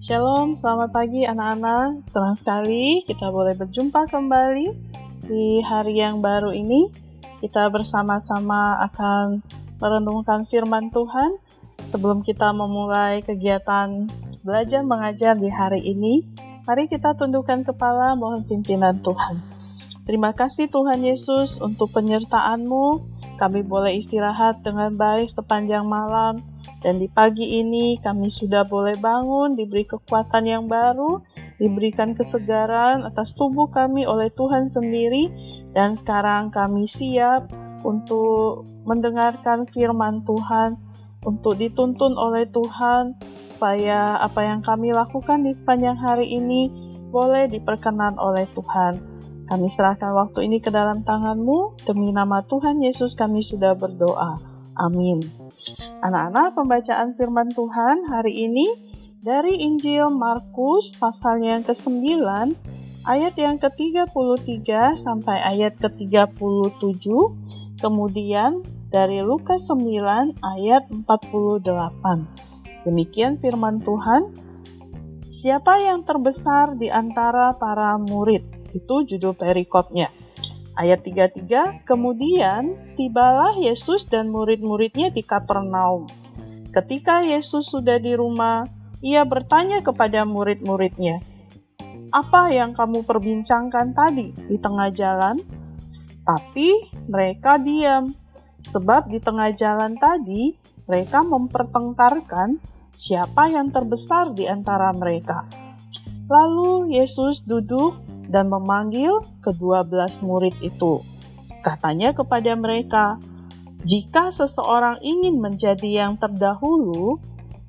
Shalom, selamat pagi anak-anak. Senang sekali kita boleh berjumpa kembali di hari yang baru ini. Kita bersama-sama akan merenungkan firman Tuhan sebelum kita memulai kegiatan belajar mengajar di hari ini. Mari kita tundukkan kepala mohon pimpinan Tuhan. Terima kasih Tuhan Yesus untuk penyertaan-Mu. Kami boleh istirahat dengan baik sepanjang malam dan di pagi ini kami sudah boleh bangun, diberi kekuatan yang baru, diberikan kesegaran atas tubuh kami oleh Tuhan sendiri, dan sekarang kami siap untuk mendengarkan firman Tuhan, untuk dituntun oleh Tuhan, supaya apa yang kami lakukan di sepanjang hari ini boleh diperkenan oleh Tuhan. Kami serahkan waktu ini ke dalam tanganmu, demi nama Tuhan Yesus kami sudah berdoa. Amin. Anak-anak, pembacaan firman Tuhan hari ini dari Injil Markus pasal yang ke-9 ayat yang ke-33 sampai ayat ke-37, kemudian dari Lukas 9 ayat 48. Demikian firman Tuhan. Siapa yang terbesar di antara para murid? Itu judul perikopnya. Ayat 33, kemudian tibalah Yesus dan murid-muridnya di Kapernaum. Ketika Yesus sudah di rumah, ia bertanya kepada murid-muridnya, "Apa yang kamu perbincangkan tadi di tengah jalan?" Tapi mereka diam, sebab di tengah jalan tadi mereka mempertengkarkan siapa yang terbesar di antara mereka. Lalu Yesus duduk dan memanggil kedua belas murid itu. Katanya kepada mereka, "Jika seseorang ingin menjadi yang terdahulu,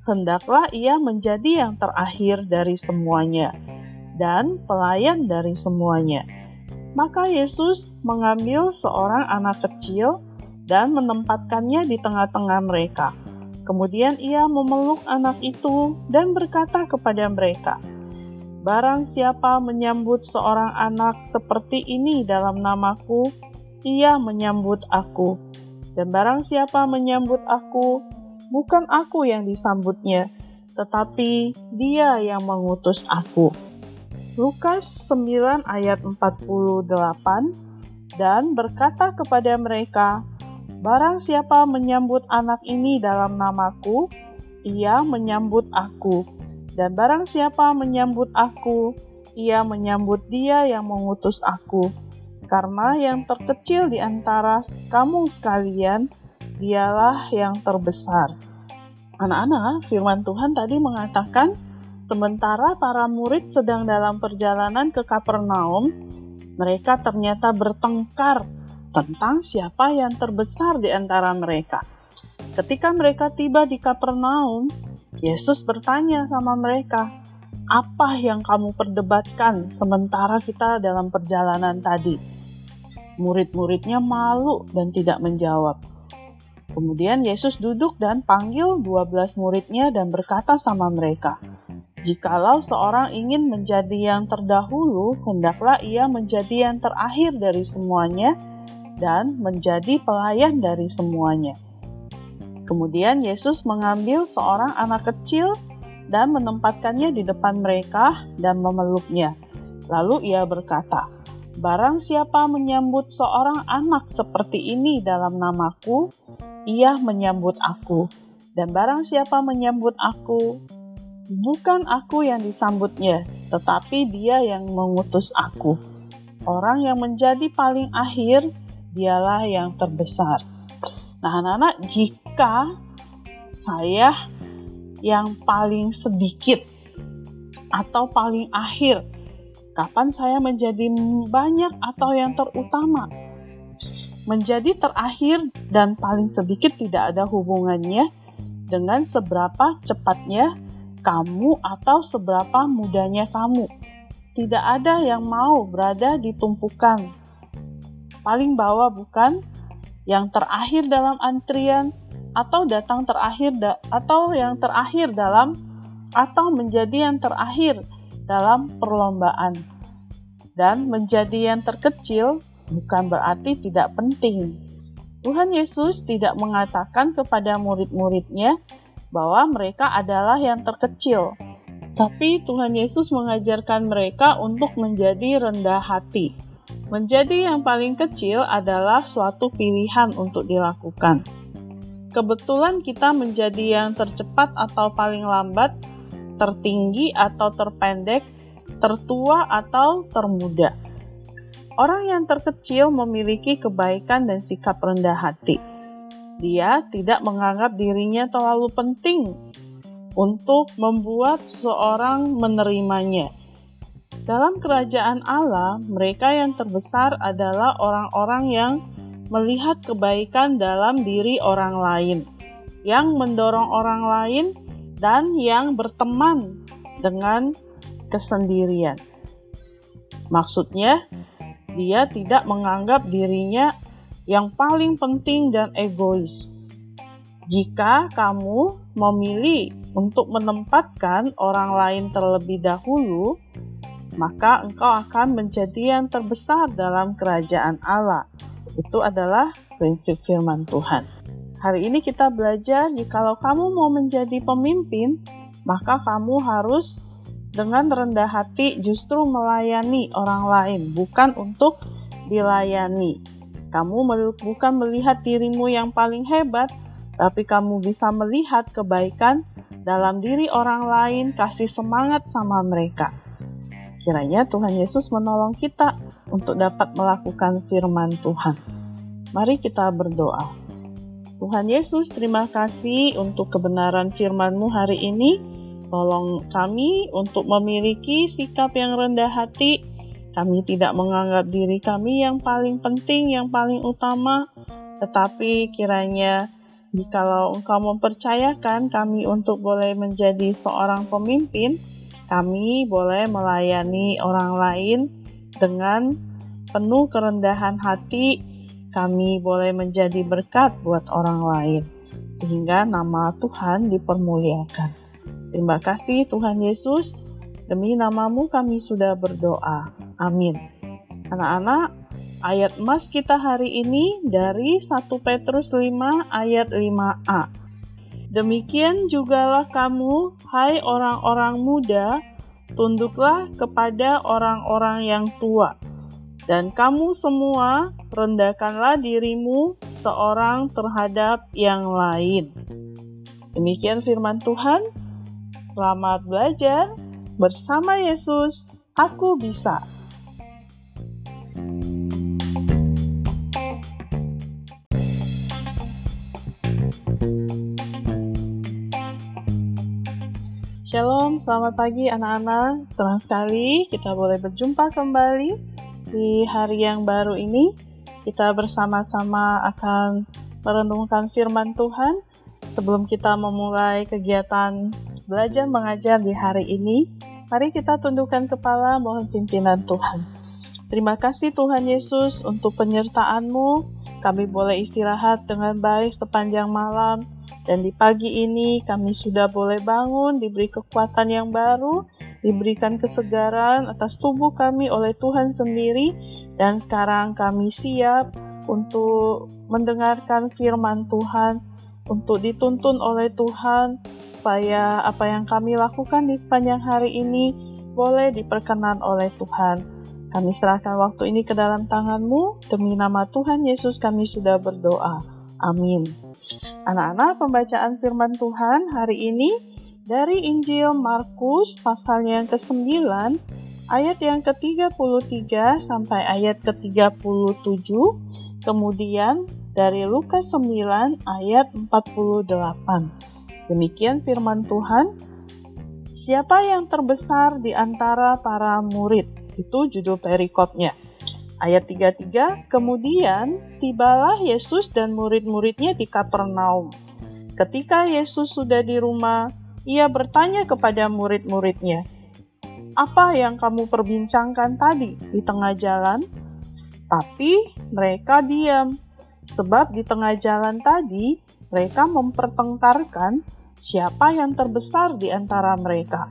hendaklah ia menjadi yang terakhir dari semuanya dan pelayan dari semuanya." Maka Yesus mengambil seorang anak kecil dan menempatkannya di tengah-tengah mereka. Kemudian ia memeluk anak itu dan berkata kepada mereka, Barang siapa menyambut seorang anak seperti ini dalam namaku, ia menyambut aku. Dan barang siapa menyambut aku, bukan aku yang disambutnya, tetapi dia yang mengutus aku. Lukas 9 ayat 48 dan berkata kepada mereka, Barang siapa menyambut anak ini dalam namaku, ia menyambut aku dan barang siapa menyambut aku, ia menyambut dia yang mengutus aku. Karena yang terkecil di antara kamu sekalian, dialah yang terbesar. Anak-anak, firman Tuhan tadi mengatakan, sementara para murid sedang dalam perjalanan ke Kapernaum, mereka ternyata bertengkar tentang siapa yang terbesar di antara mereka. Ketika mereka tiba di Kapernaum, Yesus bertanya sama mereka, "Apa yang kamu perdebatkan sementara kita dalam perjalanan tadi?" Murid-muridnya malu dan tidak menjawab. Kemudian Yesus duduk dan panggil 12 muridnya dan berkata sama mereka, Jikalau seorang ingin menjadi yang terdahulu, hendaklah ia menjadi yang terakhir dari semuanya dan menjadi pelayan dari semuanya. Kemudian Yesus mengambil seorang anak kecil dan menempatkannya di depan mereka dan memeluknya. Lalu ia berkata, Barang siapa menyambut seorang anak seperti ini dalam namaku, ia menyambut aku. Dan barang siapa menyambut aku, bukan aku yang disambutnya, tetapi dia yang mengutus aku. Orang yang menjadi paling akhir, dialah yang terbesar. Nah, anak-anak, jika saya yang paling sedikit atau paling akhir, kapan saya menjadi banyak atau yang terutama? Menjadi terakhir dan paling sedikit tidak ada hubungannya dengan seberapa cepatnya kamu atau seberapa mudanya kamu. Tidak ada yang mau berada di tumpukan paling bawah, bukan? Yang terakhir dalam antrian atau datang terakhir da atau yang terakhir dalam atau menjadi yang terakhir dalam perlombaan. Dan menjadi yang terkecil bukan berarti tidak penting. Tuhan Yesus tidak mengatakan kepada murid-muridnya bahwa mereka adalah yang terkecil, tapi Tuhan Yesus mengajarkan mereka untuk menjadi rendah hati. Menjadi yang paling kecil adalah suatu pilihan untuk dilakukan. Kebetulan kita menjadi yang tercepat atau paling lambat, tertinggi atau terpendek, tertua atau termuda. Orang yang terkecil memiliki kebaikan dan sikap rendah hati. Dia tidak menganggap dirinya terlalu penting untuk membuat seorang menerimanya. Dalam kerajaan Allah, mereka yang terbesar adalah orang-orang yang melihat kebaikan dalam diri orang lain, yang mendorong orang lain, dan yang berteman dengan kesendirian. Maksudnya, dia tidak menganggap dirinya yang paling penting dan egois. Jika kamu memilih untuk menempatkan orang lain terlebih dahulu, maka engkau akan menjadi yang terbesar dalam kerajaan Allah. Itu adalah prinsip firman Tuhan. Hari ini kita belajar jikalau kamu mau menjadi pemimpin, maka kamu harus dengan rendah hati justru melayani orang lain, bukan untuk dilayani. Kamu bukan melihat dirimu yang paling hebat, tapi kamu bisa melihat kebaikan dalam diri orang lain, kasih semangat sama mereka. Kiranya Tuhan Yesus menolong kita untuk dapat melakukan firman Tuhan. Mari kita berdoa. Tuhan Yesus, terima kasih untuk kebenaran firman-Mu hari ini Tolong kami untuk memiliki sikap yang rendah hati. Kami tidak menganggap diri kami yang paling penting, yang paling utama, tetapi kiranya jikalau Engkau mempercayakan kami untuk boleh menjadi seorang pemimpin, kami boleh melayani orang lain dengan penuh kerendahan hati. Kami boleh menjadi berkat buat orang lain, sehingga nama Tuhan dipermuliakan. Terima kasih Tuhan Yesus, demi namamu kami sudah berdoa. Amin. Anak-anak, ayat emas kita hari ini dari 1 Petrus 5 ayat 5a. Demikian jugalah kamu, hai orang-orang muda, tunduklah kepada orang-orang yang tua. Dan kamu semua rendahkanlah dirimu seorang terhadap yang lain. Demikian firman Tuhan. Selamat belajar bersama Yesus. Aku bisa. Shalom, selamat pagi anak-anak. Senang sekali kita boleh berjumpa kembali di hari yang baru ini. Kita bersama-sama akan merenungkan firman Tuhan sebelum kita memulai kegiatan belajar mengajar di hari ini, mari kita tundukkan kepala mohon pimpinan Tuhan. Terima kasih Tuhan Yesus untuk penyertaan-Mu. Kami boleh istirahat dengan baik sepanjang malam dan di pagi ini kami sudah boleh bangun, diberi kekuatan yang baru, diberikan kesegaran atas tubuh kami oleh Tuhan sendiri dan sekarang kami siap untuk mendengarkan firman Tuhan, untuk dituntun oleh Tuhan, supaya apa yang kami lakukan di sepanjang hari ini boleh diperkenan oleh Tuhan. Kami serahkan waktu ini ke dalam tangan-Mu, demi nama Tuhan Yesus kami sudah berdoa. Amin. Anak-anak, pembacaan firman Tuhan hari ini dari Injil Markus pasal yang ke-9 ayat yang ke-33 sampai ayat ke-37, kemudian dari Lukas 9 ayat 48. Demikian firman Tuhan. Siapa yang terbesar di antara para murid? Itu judul perikopnya. Ayat 33, kemudian tibalah Yesus dan murid-muridnya di Kapernaum. Ketika Yesus sudah di rumah, ia bertanya kepada murid-muridnya, "Apa yang kamu perbincangkan tadi di tengah jalan?" Tapi mereka diam, sebab di tengah jalan tadi mereka mempertengkarkan siapa yang terbesar di antara mereka.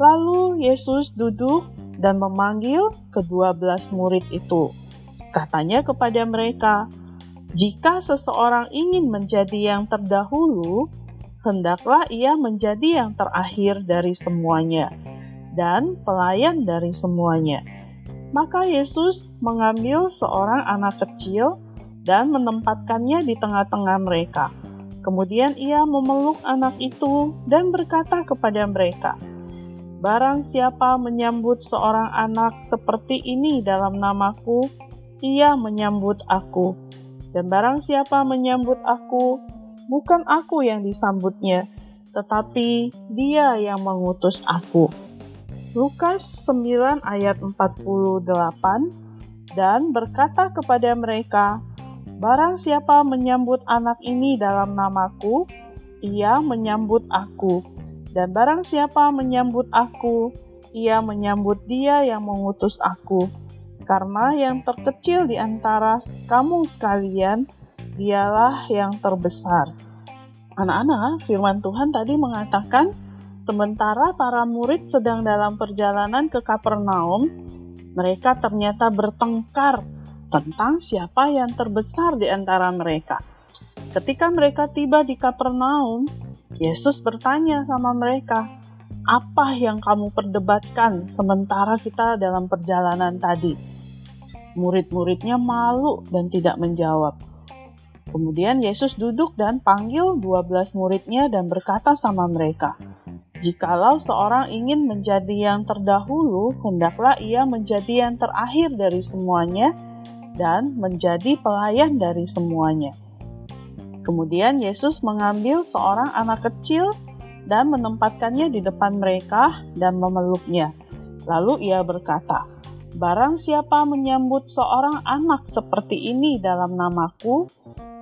Lalu Yesus duduk dan memanggil kedua belas murid itu. Katanya kepada mereka, Jika seseorang ingin menjadi yang terdahulu, hendaklah ia menjadi yang terakhir dari semuanya dan pelayan dari semuanya. Maka Yesus mengambil seorang anak kecil dan menempatkannya di tengah-tengah mereka. Kemudian ia memeluk anak itu dan berkata kepada mereka, "Barang siapa menyambut seorang anak seperti ini dalam namaku, ia menyambut aku." Dan barang siapa menyambut aku, bukan aku yang disambutnya, tetapi dia yang mengutus aku. Lukas 9 ayat 48 dan berkata kepada mereka, Barang siapa menyambut anak ini dalam namaku, ia menyambut aku. Dan barang siapa menyambut aku, ia menyambut dia yang mengutus aku karena yang terkecil di antara kamu sekalian, dialah yang terbesar. Anak-anak, firman Tuhan tadi mengatakan, sementara para murid sedang dalam perjalanan ke Kapernaum, mereka ternyata bertengkar tentang siapa yang terbesar di antara mereka. Ketika mereka tiba di Kapernaum, Yesus bertanya sama mereka, "Apa yang kamu perdebatkan sementara kita dalam perjalanan tadi?" Murid-muridnya malu dan tidak menjawab. Kemudian Yesus duduk dan panggil 12 muridnya dan berkata sama mereka, Jikalau seorang ingin menjadi yang terdahulu, hendaklah ia menjadi yang terakhir dari semuanya dan menjadi pelayan dari semuanya. Kemudian Yesus mengambil seorang anak kecil dan menempatkannya di depan mereka dan memeluknya. Lalu ia berkata, Barang siapa menyambut seorang anak seperti ini dalam namaku,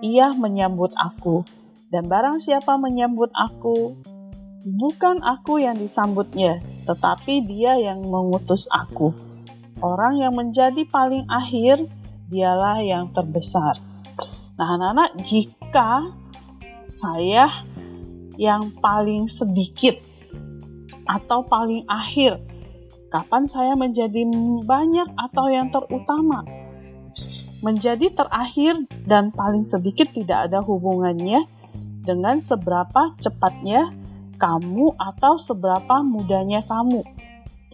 ia menyambut aku. Dan barang siapa menyambut aku, bukan aku yang disambutnya, tetapi dia yang mengutus aku. Orang yang menjadi paling akhir, dialah yang terbesar. Nah, anak-anak, jika saya yang paling sedikit atau paling akhir Kapan saya menjadi banyak atau yang terutama? Menjadi terakhir dan paling sedikit tidak ada hubungannya dengan seberapa cepatnya kamu atau seberapa mudanya kamu.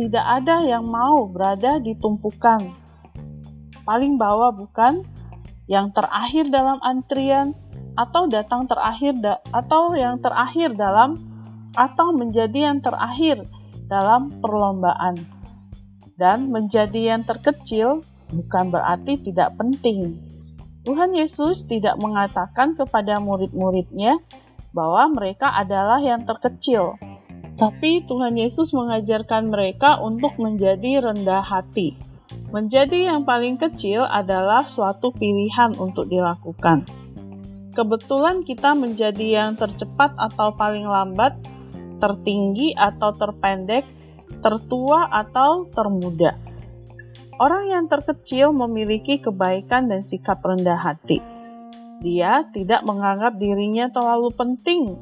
Tidak ada yang mau berada di tumpukan paling bawah bukan yang terakhir dalam antrian atau datang terakhir da atau yang terakhir dalam atau menjadi yang terakhir dalam perlombaan. Dan menjadi yang terkecil bukan berarti tidak penting. Tuhan Yesus tidak mengatakan kepada murid-muridnya bahwa mereka adalah yang terkecil, tapi Tuhan Yesus mengajarkan mereka untuk menjadi rendah hati. Menjadi yang paling kecil adalah suatu pilihan untuk dilakukan. Kebetulan kita menjadi yang tercepat atau paling lambat tertinggi atau terpendek, tertua atau termuda. Orang yang terkecil memiliki kebaikan dan sikap rendah hati. Dia tidak menganggap dirinya terlalu penting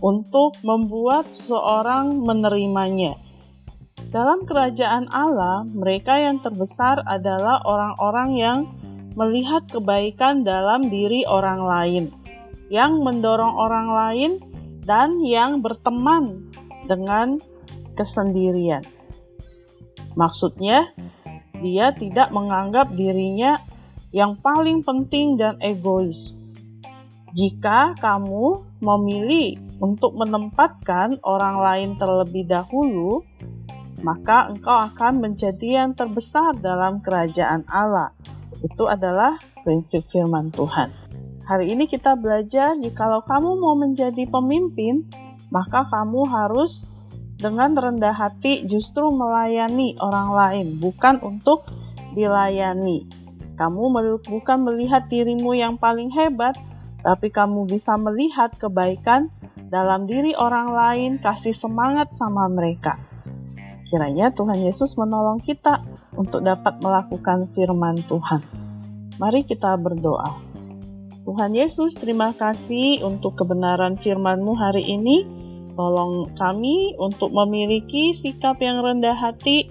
untuk membuat seorang menerimanya. Dalam kerajaan Allah, mereka yang terbesar adalah orang-orang yang melihat kebaikan dalam diri orang lain, yang mendorong orang lain dan yang berteman dengan kesendirian. Maksudnya, dia tidak menganggap dirinya yang paling penting dan egois. Jika kamu memilih untuk menempatkan orang lain terlebih dahulu, maka engkau akan menjadi yang terbesar dalam kerajaan Allah. Itu adalah prinsip firman Tuhan. Hari ini kita belajar jikalau kamu mau menjadi pemimpin, maka kamu harus dengan rendah hati justru melayani orang lain, bukan untuk dilayani. Kamu bukan melihat dirimu yang paling hebat, tapi kamu bisa melihat kebaikan dalam diri orang lain, kasih semangat sama mereka. Kiranya Tuhan Yesus menolong kita untuk dapat melakukan firman Tuhan. Mari kita berdoa. Tuhan Yesus, terima kasih untuk kebenaran firman-Mu hari ini. Tolong kami untuk memiliki sikap yang rendah hati.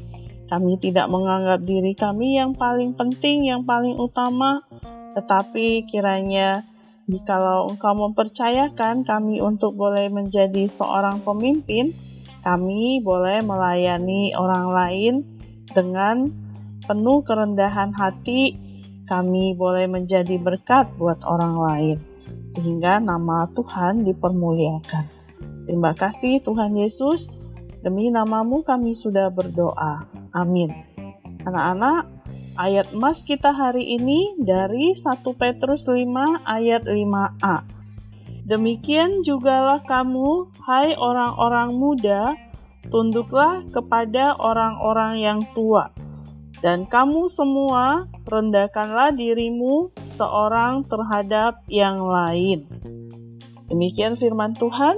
Kami tidak menganggap diri kami yang paling penting, yang paling utama, Tetapi kiranya jikalau engkau mempercayakan kami untuk boleh menjadi seorang pemimpin, kami boleh melayani orang lain dengan penuh kerendahan hati, kami boleh menjadi berkat buat orang lain, sehingga nama Tuhan dipermuliakan. Terima kasih Tuhan Yesus, demi namamu kami sudah berdoa. Amin. Anak-anak, ayat emas kita hari ini dari 1 Petrus 5 ayat 5a. Demikian jugalah kamu, hai orang-orang muda, tunduklah kepada orang-orang yang tua. Dan kamu semua rendahkanlah dirimu seorang terhadap yang lain. Demikian firman Tuhan.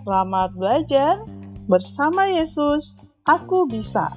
Selamat belajar bersama Yesus. Aku bisa.